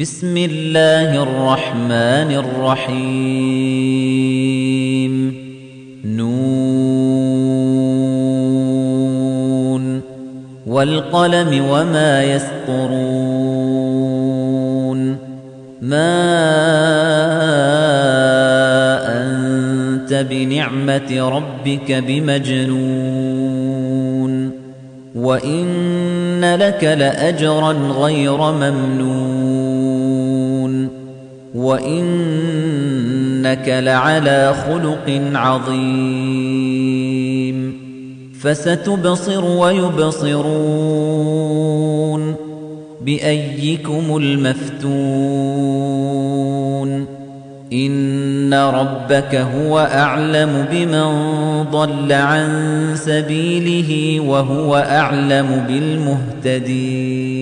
بسم الله الرحمن الرحيم. نون. والقلم وما يسطرون. ما أنت بنعمة ربك بمجنون. وإن لك لأجرا غير ممنون. وَإِنَّكَ لَعَلَى خُلُقٍ عَظِيمٍ فَسَتُبْصِرُ وَيُبْصِرُونَ بِأَييِّكُمُ الْمَفْتُونُ إِنَّ رَبَّكَ هُوَ أَعْلَمُ بِمَنْ ضَلَّ عَن سَبِيلِهِ وَهُوَ أَعْلَمُ بِالْمُهْتَدِينَ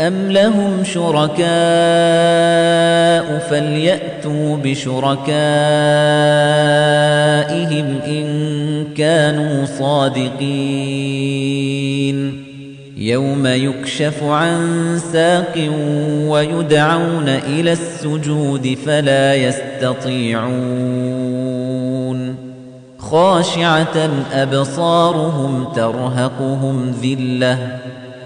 أَمْ لَهُمْ شُرَكَاءُ فَلْيَأْتُوا بِشُرَكَائِهِمْ إِن كَانُوا صَادِقِينَ يَوْمَ يُكْشَفُ عَن سَاقٍ وَيُدْعَوْنَ إِلَى السُّجُودِ فَلَا يَسْتَطِيعُونَ خَاشِعَةً أَبْصَارُهُمْ تَرْهَقُهُمْ ذِلَّةٌ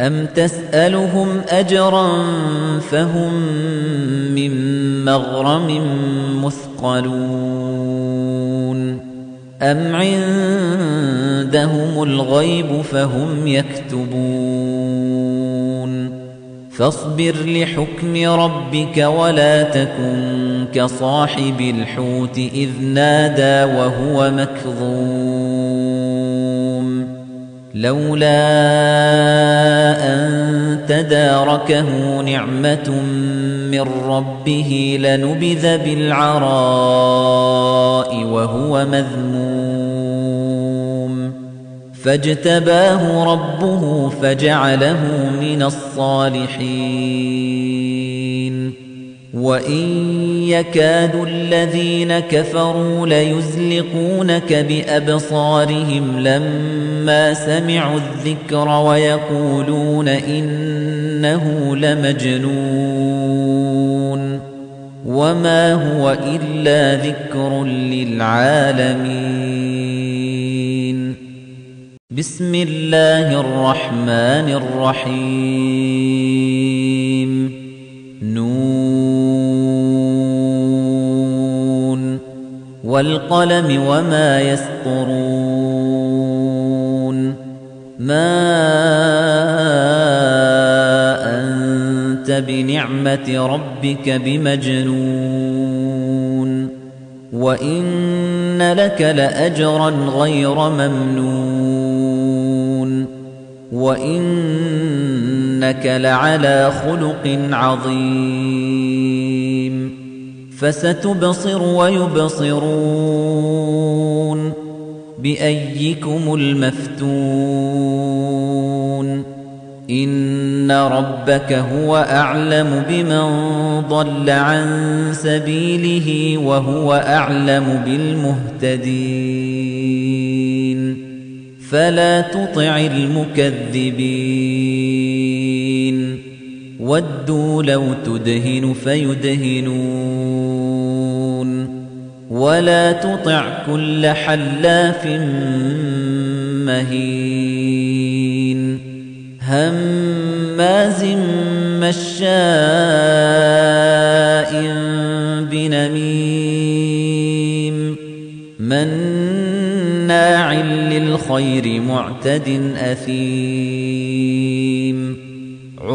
أَمْ تَسْأَلُهُمْ أَجْرًا فَهُمْ مِنْ مَغْرَمٍ مُثْقَلُونَ أَمْ عِندَهُمُ الْغَيْبُ فَهُمْ يَكْتُبُونَ فَاصْبِرْ لِحُكْمِ رَبِّكَ وَلَا تَكُنْ كَصَاحِبِ الْحُوتِ إِذْ نَادَى وَهُوَ مَكْظُومٌ لولا أن تداركه نعمة من ربه لنبذ بالعراء وهو مذموم. فاجتباه ربه فجعله من الصالحين. وَإِن يَكَادُ الَّذِينَ كَفَرُوا لَيُزْلِقُونَكَ بِأَبْصَارِهِمْ لَمَّا سَمِعُوا الذِّكْرَ وَيَقُولُونَ إِنَّهُ لَمَجْنُونٌ وَمَا هُوَ إِلَّا ذِكْرٌ لِلْعَالَمِينَ بِسْمِ اللَّهِ الرَّحْمَنِ الرَّحِيمِ والقلم وما يسطرون ما أنت بنعمة ربك بمجنون وإن لك لأجرا غير ممنون وإنك لعلى خلق عظيم فستبصر ويبصرون بأيكم المفتون إن ربك هو أعلم بمن ضل عن سبيله وهو أعلم بالمهتدين فلا تطع المكذبين ودوا لو تدهن فيدهنون ولا تطع كل حلاف مهين هماز مشاء بنميم مناع للخير معتد أثيم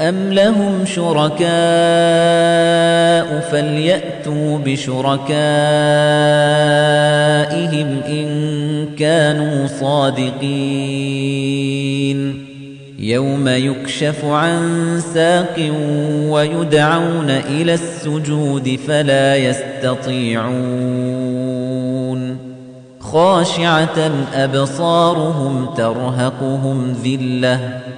أم لهم شركاء فليأتوا بشركائهم إن كانوا صادقين يوم يكشف عن ساق ويدعون إلى السجود فلا يستطيعون خاشعة أبصارهم ترهقهم ذِلَّةٌ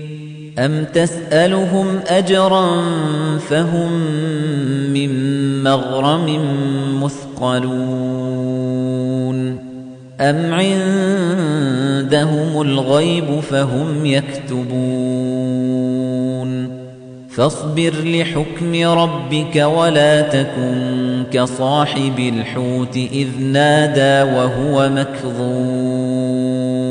أم تسألهم أجرا فهم من مغرم مثقلون أم عندهم الغيب فهم يكتبون فاصبر لحكم ربك ولا تكن كصاحب الحوت إذ نادى وهو مكظوم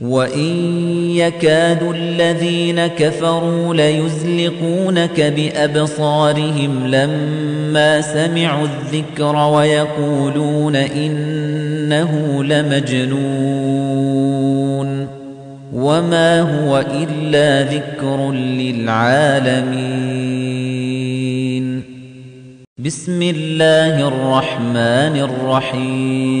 وإن يكاد الذين كفروا ليزلقونك بأبصارهم لما سمعوا الذكر ويقولون إنه لمجنون وما هو إلا ذكر للعالمين بسم الله الرحمن الرحيم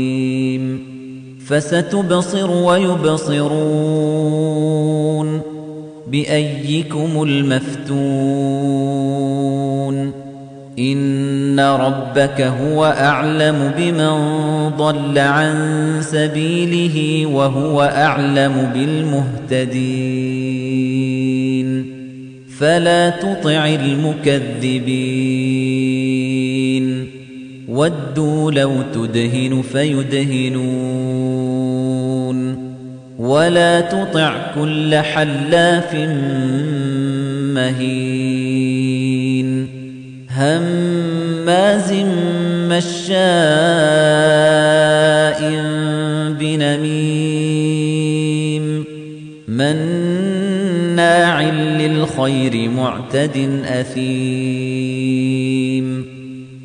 فستبصر ويبصرون بأيكم المفتون إن ربك هو أعلم بمن ضل عن سبيله وهو أعلم بالمهتدين فلا تطع المكذبين ودوا لو تدهن فيدهنون ولا تطع كل حلاف مهين هماز مشاء بنميم مناع للخير معتد أثيم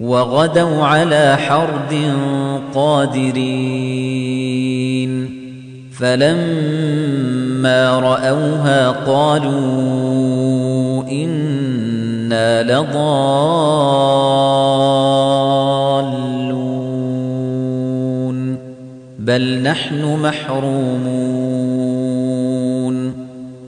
وغدوا على حرد قادرين فلما رأوها قالوا إنا لضالون بل نحن محرومون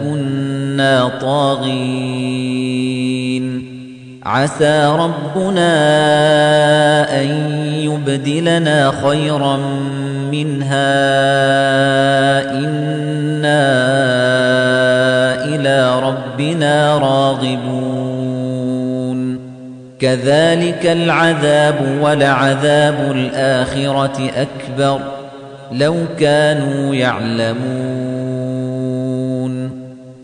كنا طاغين عسى ربنا أن يبدلنا خيرا منها إنا إلى ربنا راغبون كذلك العذاب ولعذاب الآخرة أكبر لو كانوا يعلمون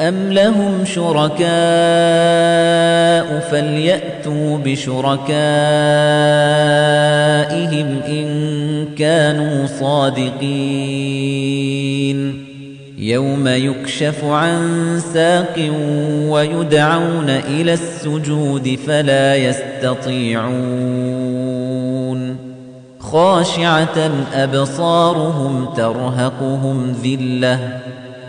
أم لهم شركاء فليأتوا بشركائهم إن كانوا صادقين يوم يكشف عن ساق ويدعون إلى السجود فلا يستطيعون خاشعة أبصارهم ترهقهم ذِلَّةٌ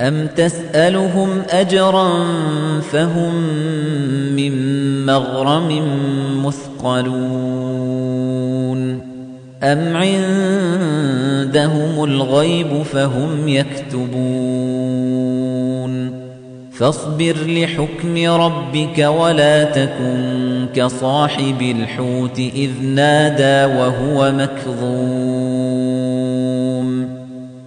أم تسألهم أجرا فهم من مغرم مثقلون أم عندهم الغيب فهم يكتبون فاصبر لحكم ربك ولا تكن كصاحب الحوت إذ نادى وهو مكظوم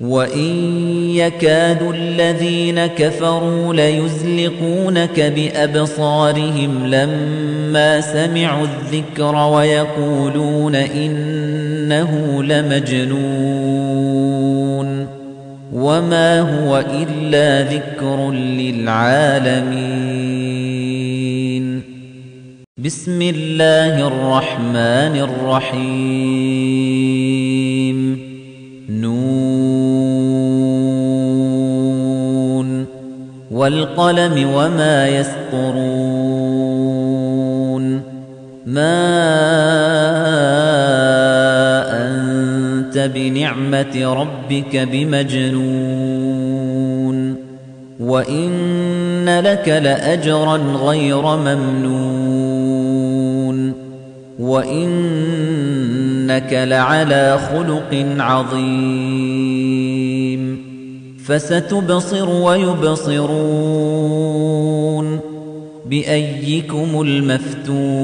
وَإِن يَكَادُ الَّذِينَ كَفَرُوا لَيُزْلِقُونَكَ بِأَبْصَارِهِمْ لَمَّا سَمِعُوا الذِّكْرَ وَيَقُولُونَ إِنَّهُ لَمَجْنُونٌ وَمَا هُوَ إِلَّا ذِكْرٌ لِلْعَالَمِينَ بِسْمِ اللَّهِ الرَّحْمَنِ الرَّحِيمِ والقلم وما يسطرون ما أنت بنعمة ربك بمجنون وإن لك لأجرا غير ممنون وإنك لعلى خلق عظيم فستبصر ويبصرون بأيكم المفتون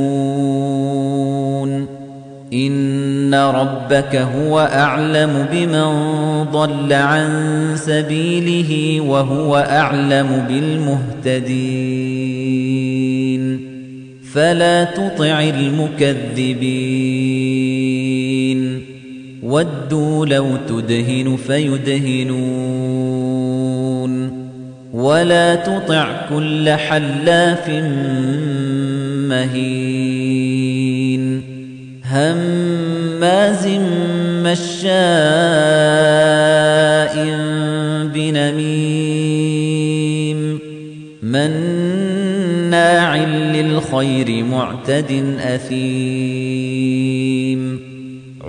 إن ربك هو أعلم بمن ضل عن سبيله وهو أعلم بالمهتدين فلا تطع المكذبين ودوا لو تدهن فيدهنون ولا تطع كل حلاف مهين هماز مشاء بنميم مناع للخير معتد أثيم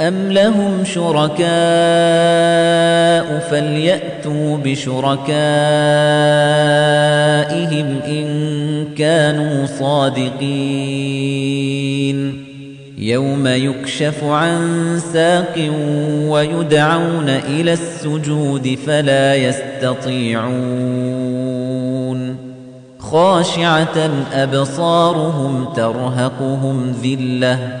أم لهم شركاء فليأتوا بشركائهم إن كانوا صادقين يوم يكشف عن ساق ويدعون إلى السجود فلا يستطيعون خاشعة أبصارهم ترهقهم ذِلَّةٌ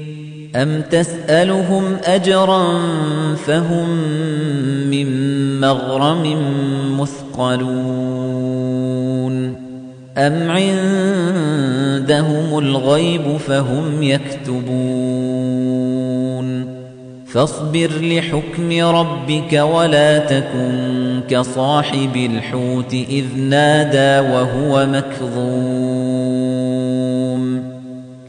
أم تسألهم أجرا فهم من مغرم مثقلون أم عندهم الغيب فهم يكتبون فاصبر لحكم ربك ولا تكن كصاحب الحوت إذ نادى وهو مكظوم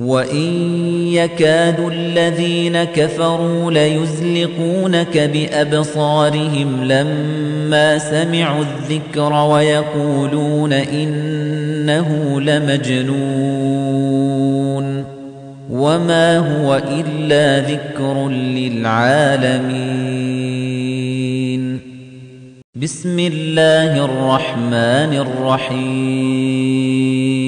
وإن يكاد الذين كفروا ليزلقونك بأبصارهم لما سمعوا الذكر ويقولون إنه لمجنون وما هو إلا ذكر للعالمين بسم الله الرحمن الرحيم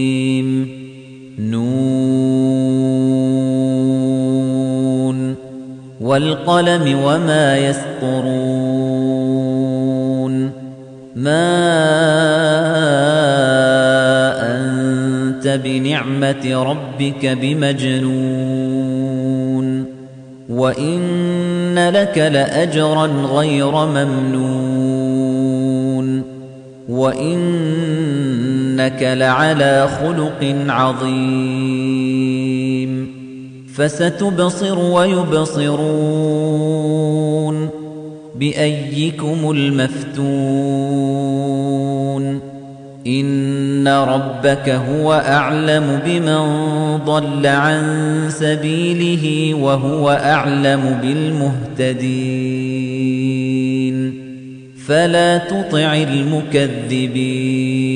والقلم وما يسطرون ما أنت بنعمة ربك بمجنون وإن لك لأجرا غير ممنون وإنك لعلى خلق عظيم فستبصر ويبصرون بأيكم المفتون إن ربك هو أعلم بمن ضل عن سبيله وهو أعلم بالمهتدين فلا تطع المكذبين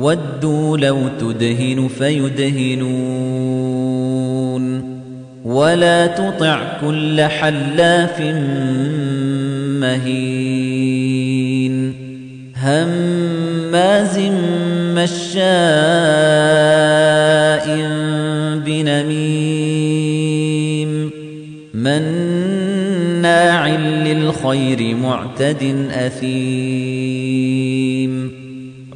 ودوا لو تدهن فيدهنون ولا تطع كل حلاف مهين هماز مشاء بنميم مناع للخير معتد أثيم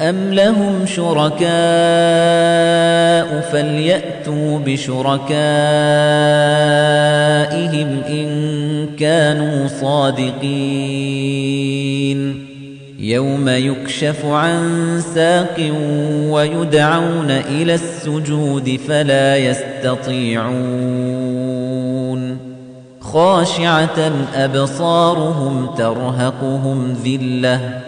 أَمْ لَهُمْ شُرَكَاءُ فَلْيَأْتُوا بِشُرَكَائِهِمْ إِن كَانُوا صَادِقِينَ يَوْمَ يُكْشَفُ عَن سَاقٍ وَيُدْعَوْنَ إِلَى السُّجُودِ فَلَا يَسْتَطِيعُونَ خَاشِعَةً أَبْصَارُهُمْ تَرْهَقُهُمْ ذِلَّةٌ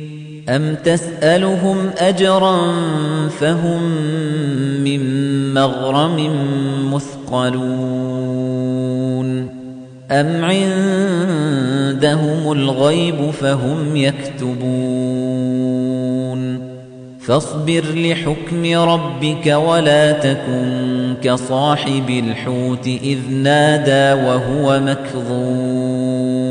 أَمْ تَسْأَلُهُمْ أَجْرًا فَهُمْ مِنْ مَغْرَمٍ مُثْقَلُونَ أَمْ عِندَهُمُ الْغَيْبُ فَهُمْ يَكْتُبُونَ فَاصْبِرْ لِحُكْمِ رَبِّكَ وَلَا تَكُنْ كَصَاحِبِ الْحُوتِ إِذْ نَادَى وَهُوَ مَكْظُومٌ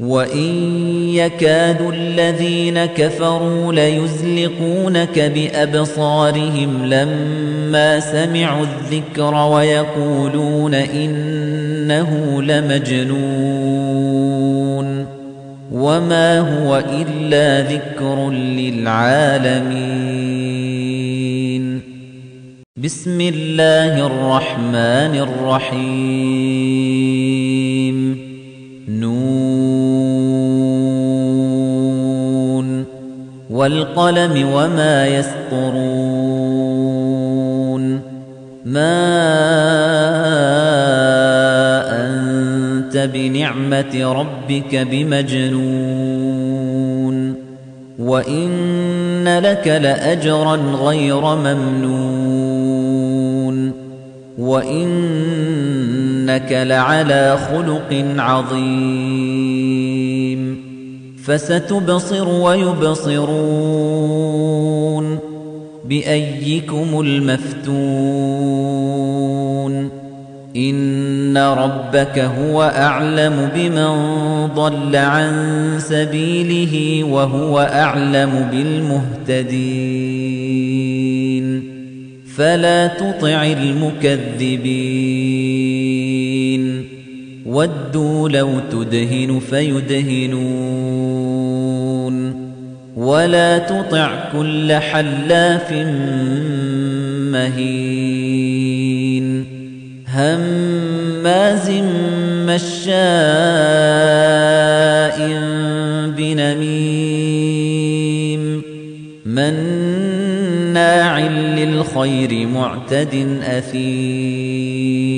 وَإِن يَكَادُ الَّذِينَ كَفَرُوا لَيُزْلِقُونَكَ بِأَبْصَارِهِمْ لَمَّا سَمِعُوا الذِّكْرَ وَيَقُولُونَ إِنَّهُ لَمَجْنُونٌ وَمَا هُوَ إِلَّا ذِكْرٌ لِّلْعَالَمِينَ بِسْمِ اللَّهِ الرَّحْمَنِ الرَّحِيمِ والقلم وما يسطرون ما أنت بنعمة ربك بمجنون وإن لك لأجرا غير ممنون وإنك لعلى خلق عظيم فستبصر ويبصرون بأيكم المفتون إن ربك هو أعلم بمن ضل عن سبيله وهو أعلم بالمهتدين فلا تطع المكذبين ودوا لو تدهن فيدهنون ولا تطع كل حلاف مهين هماز مشاء بنميم مناع للخير معتد أثيم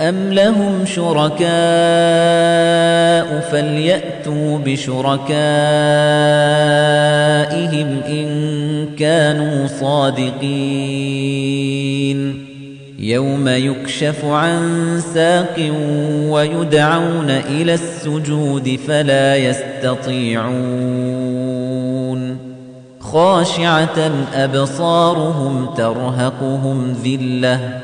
أم لهم شركاء فليأتوا بشركائهم إن كانوا صادقين يوم يكشف عن ساق ويدعون إلى السجود فلا يستطيعون خاشعة أبصارهم ترهقهم ذِلَّةٌ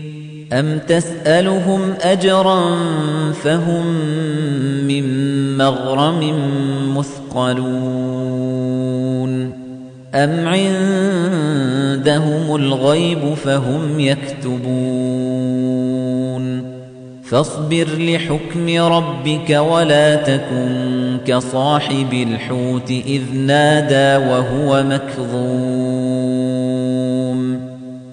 أم تسألهم أجرا فهم من مغرم مثقلون أم عندهم الغيب فهم يكتبون فاصبر لحكم ربك ولا تكن كصاحب الحوت إذ نادى وهو مكظوم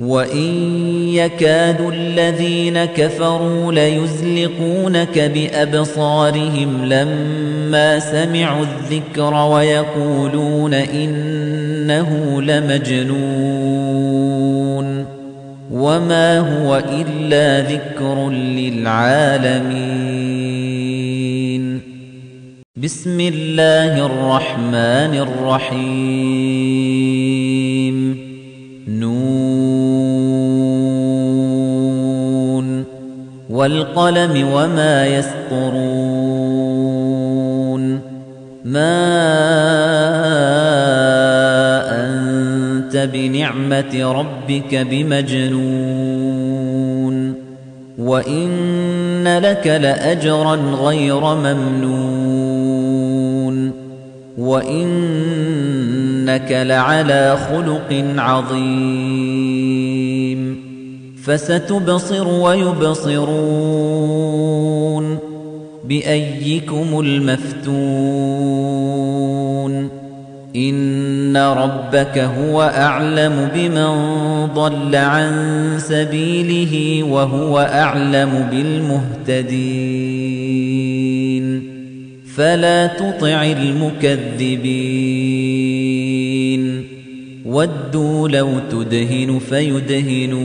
وَإِن يَكَادُ الَّذِينَ كَفَرُوا لَيُزْلِقُونَكَ بِأَبْصَارِهِمْ لَمَّا سَمِعُوا الذِّكْرَ وَيَقُولُونَ إِنَّهُ لَمَجْنُونٌ وَمَا هُوَ إِلَّا ذِكْرٌ لِلْعَالَمِينَ بِسْمِ اللَّهِ الرَّحْمَنِ الرَّحِيمِ والقلم وما يسطرون ما أنت بنعمة ربك بمجنون وَإِنَّ لَكَ لَأَجْرًا غَيْرَ مَمْنُونٍ وَإِنَّكَ لَعَلَى خُلُقٍ عَظِيمٍ فَسَتُبْصِرُ وَيُبْصِرُونَ بِأَييِّكُمُ الْمَفْتُونُ إِنَّ رَبَّكَ هُوَ أَعْلَمُ بِمَنْ ضَلَّ عَن سَبِيلِهِ وَهُوَ أَعْلَمُ بِالْمُهْتَدِينَ فَلَا تُطِعِ الْمُكَذِّبِينَ وَدُّوا لَوْ تُدْهِنُ فَيُدْهِنُونَ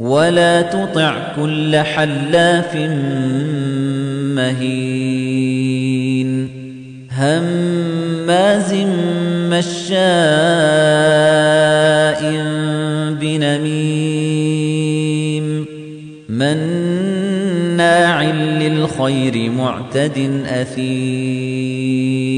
وَلَا تُطِعْ كُلَّ حَلَّافٍ مَّهِينٍ هَمَّازٍ مَّشَّاءٍ بِنَمِيمٍ مَّنَّاعٍ لِّلْخَيْرِ مُعْتَدٍ أَثِيمٍ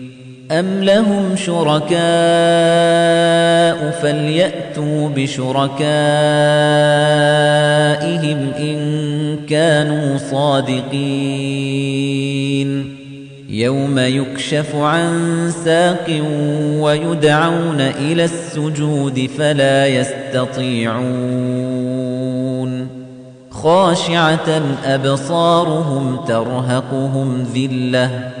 أَمْ لَهُمْ شُرَكَاءُ فَلْيَأْتُوا بِشُرَكَائِهِمْ إِن كَانُوا صَادِقِينَ يَوْمَ يُكْشَفُ عَن سَاقٍ وَيُدْعَوْنَ إِلَى السُّجُودِ فَلَا يَسْتَطِيعُونَ خَاشِعَةً أَبْصَارُهُمْ تَرْهَقُهُمْ ذِلَّةٌ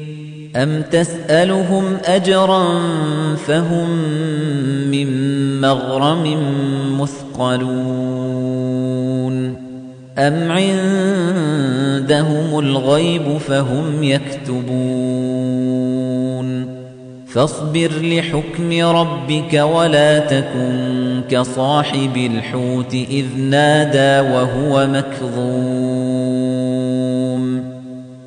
أَمْ تَسْأَلُهُمْ أَجْرًا فَهُمْ مِنْ مَغْرَمٍ مُثْقَلُونَ أَمْ عِندَهُمُ الْغَيْبُ فَهُمْ يَكْتُبُونَ فَاصْبِرْ لِحُكْمِ رَبِّكَ وَلَا تَكُنْ كَصَاحِبِ الْحُوتِ إِذْ نَادَى وَهُوَ مَكْظُومٌ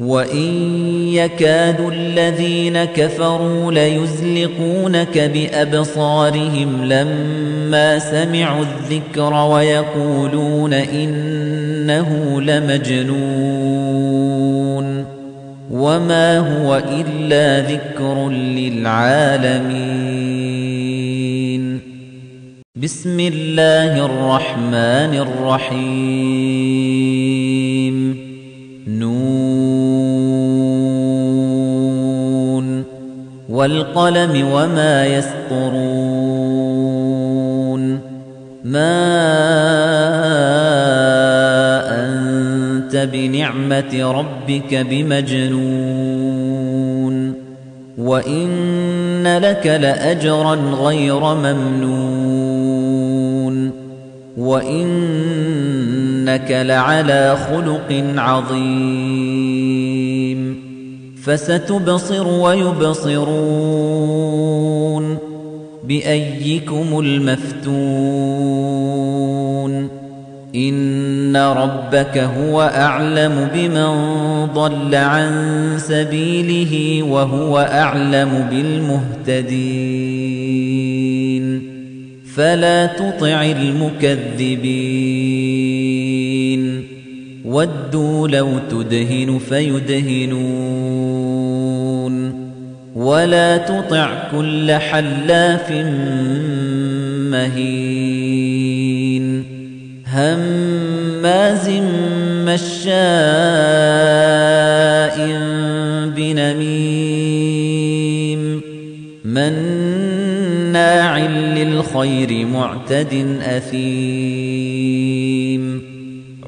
وَإِن يَكَادُ الَّذِينَ كَفَرُوا لَيُزْلِقُونَكَ بِأَبْصَارِهِمْ لَمَّا سَمِعُوا الذِّكْرَ وَيَقُولُونَ إِنَّهُ لَمَجْنُونٌ وَمَا هُوَ إِلَّا ذِكْرٌ لِّلْعَالَمِينَ بِسْمِ اللَّهِ الرَّحْمَنِ الرَّحِيمِ والقلم وما يسطرون. ما أنت بنعمة ربك بمجنون. وإن لك لأجرا غير ممنون. وإنك لعلى خلق عظيم. فستبصر ويبصرون بأيكم المفتون إن ربك هو أعلم بمن ضل عن سبيله وهو أعلم بالمهتدين فلا تطع المكذبين ودوا لو تدهن فيدهنون ولا تطع كل حلاف مهين هماز مشاء بنميم مناع للخير معتد أثيم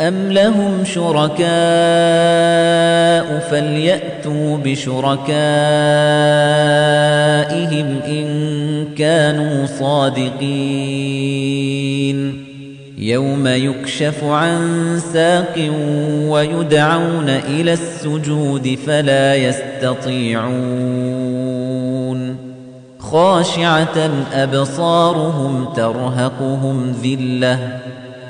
أم لهم شركاء فليأتوا بشركائهم إن كانوا صادقين يوم يكشف عن ساق ويدعون إلى السجود فلا يستطيعون خاشعة أبصارهم ترهقهم ذِلَّةٌ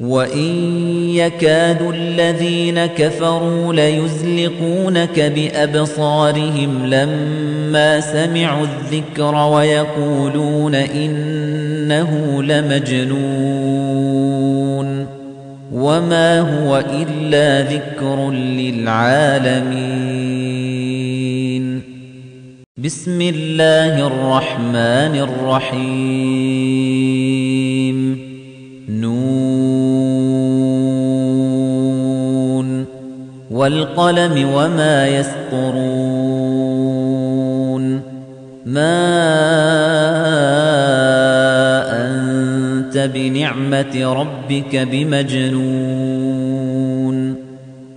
وإن يكاد الذين كفروا ليزلقونك بأبصارهم لما سمعوا الذكر ويقولون إنه لمجنون وما هو إلا ذكر للعالمين بسم الله الرحمن الرحيم والقلم وما يسطرون ما أنت بنعمة ربك بمجنون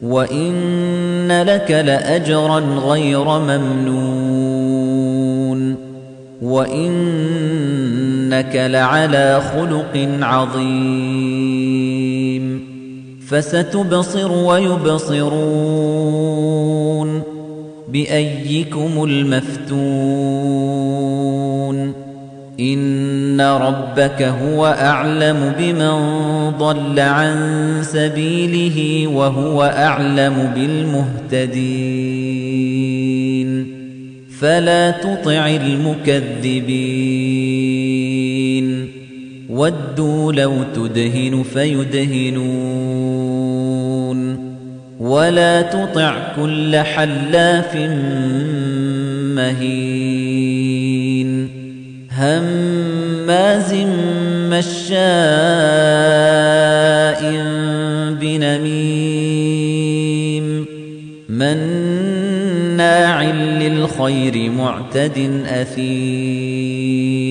وإن لك لأجرا غير ممنون وإنك لعلى خلق عظيم فستبصر ويبصرون بأيكم المفتون إن ربك هو أعلم بمن ضل عن سبيله وهو أعلم بالمهتدين فلا تطع المكذبين ودوا لو تدهن فيدهنون ولا تطع كل حلاف مهين هماز مشاء بنميم مناع للخير معتد أثيم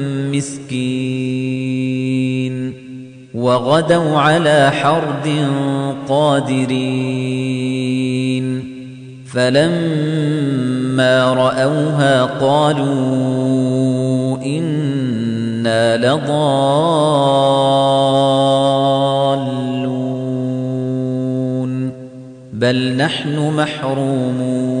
مسكين وغدوا على حرد قادرين فلما رأوها قالوا إنا لضالون بل نحن محرومون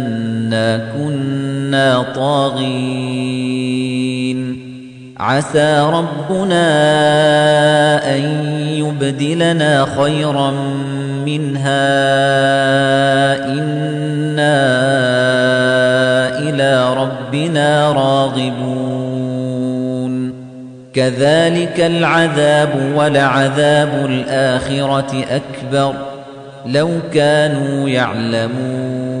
كنا طاغين عسى ربنا أن يبدلنا خيرا منها إنا إلى ربنا راغبون كذلك العذاب ولعذاب الآخرة أكبر لو كانوا يعلمون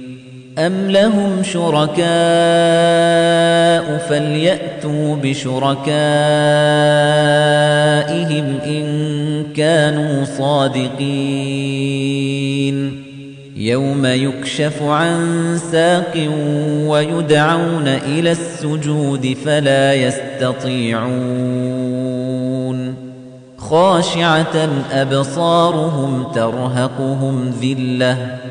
أم لهم شركاء فليأتوا بشركائهم إن كانوا صادقين يوم يكشف عن ساق ويدعون إلى السجود فلا يستطيعون خاشعة أبصارهم ترهقهم ذِلَّةٌ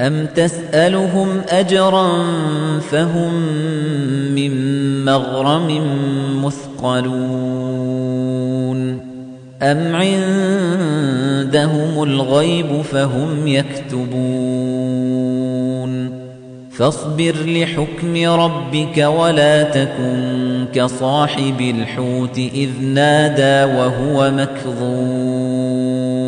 أَمْ تَسْأَلُهُمْ أَجْرًا فَهُمْ مِنْ مَغْرَمٍ مُثْقَلُونَ أَمْ عِندَهُمُ الْغَيْبُ فَهُمْ يَكْتُبُونَ فَاصْبِرْ لِحُكْمِ رَبِّكَ وَلَا تَكُنْ كَصَاحِبِ الْحُوتِ إِذْ نَادَى وَهُوَ مَكْظُومٌ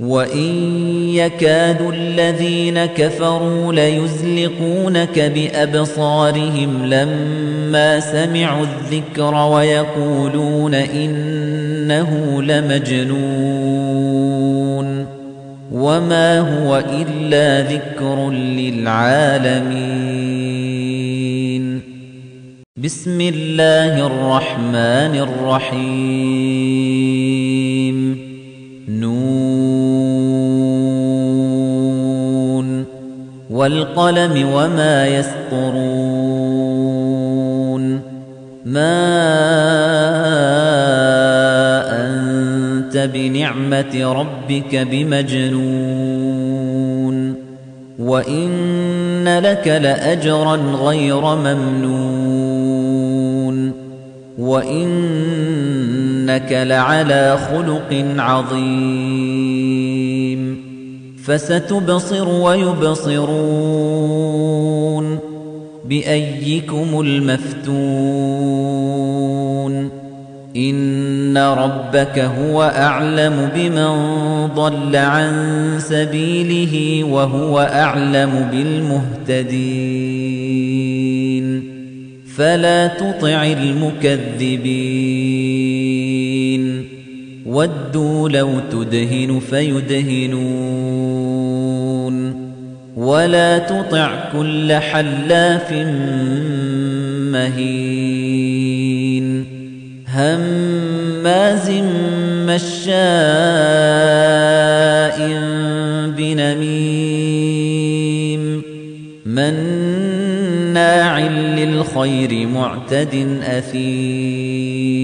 وَإِن يَكَادُ الَّذِينَ كَفَرُوا لَيُزْلِقُونَكَ بِأَبْصَارِهِمْ لَمَّا سَمِعُوا الذِّكْرَ وَيَقُولُونَ إِنَّهُ لَمَجْنُونٌ وَمَا هُوَ إِلَّا ذِكْرٌ لِلْعَالَمِينَ بِسْمِ اللَّهِ الرَّحْمَنِ الرَّحِيمِ والقلم وما يسطرون ما أنت بنعمة ربك بمجنون وإن لك لأجرا غير ممنون وإنك لعلى خلق عظيم فستبصر ويبصرون بأيكم المفتون إن ربك هو أعلم بمن ضل عن سبيله وهو أعلم بالمهتدين فلا تطع المكذبين ودوا لو تدهن فيدهنون ولا تطع كل حلاف مهين هماز مشاء بنميم مناع للخير معتد أثيم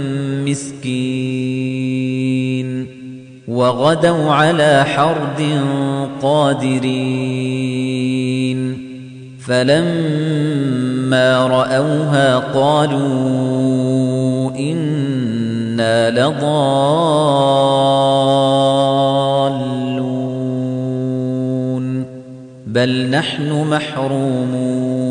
مسكين وغدوا على حرد قادرين فلما رأوها قالوا إنا لضالون بل نحن محرومون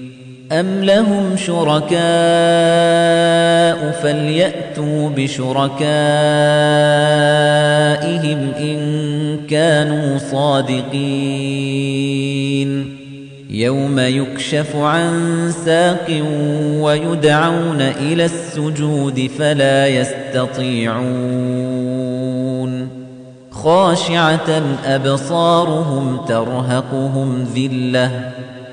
أم لهم شركاء فليأتوا بشركائهم إن كانوا صادقين يوم يكشف عن ساق ويدعون إلى السجود فلا يستطيعون خاشعة أبصارهم ترهقهم ذِلَّةٌ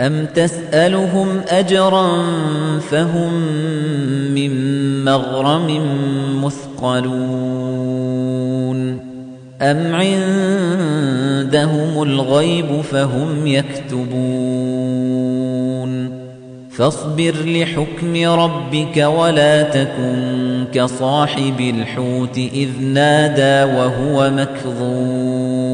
أم تسألهم أجرا فهم من مغرم مثقلون أم عندهم الغيب فهم يكتبون فاصبر لحكم ربك ولا تكن كصاحب الحوت إذ نادى وهو مكظوم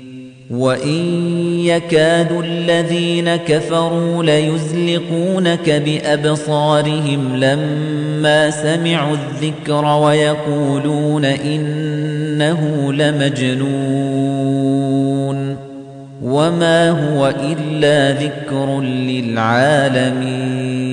وإن يكاد الذين كفروا ليزلقونك بأبصارهم لما سمعوا الذكر ويقولون إنه لمجنون وما هو إلا ذكر للعالمين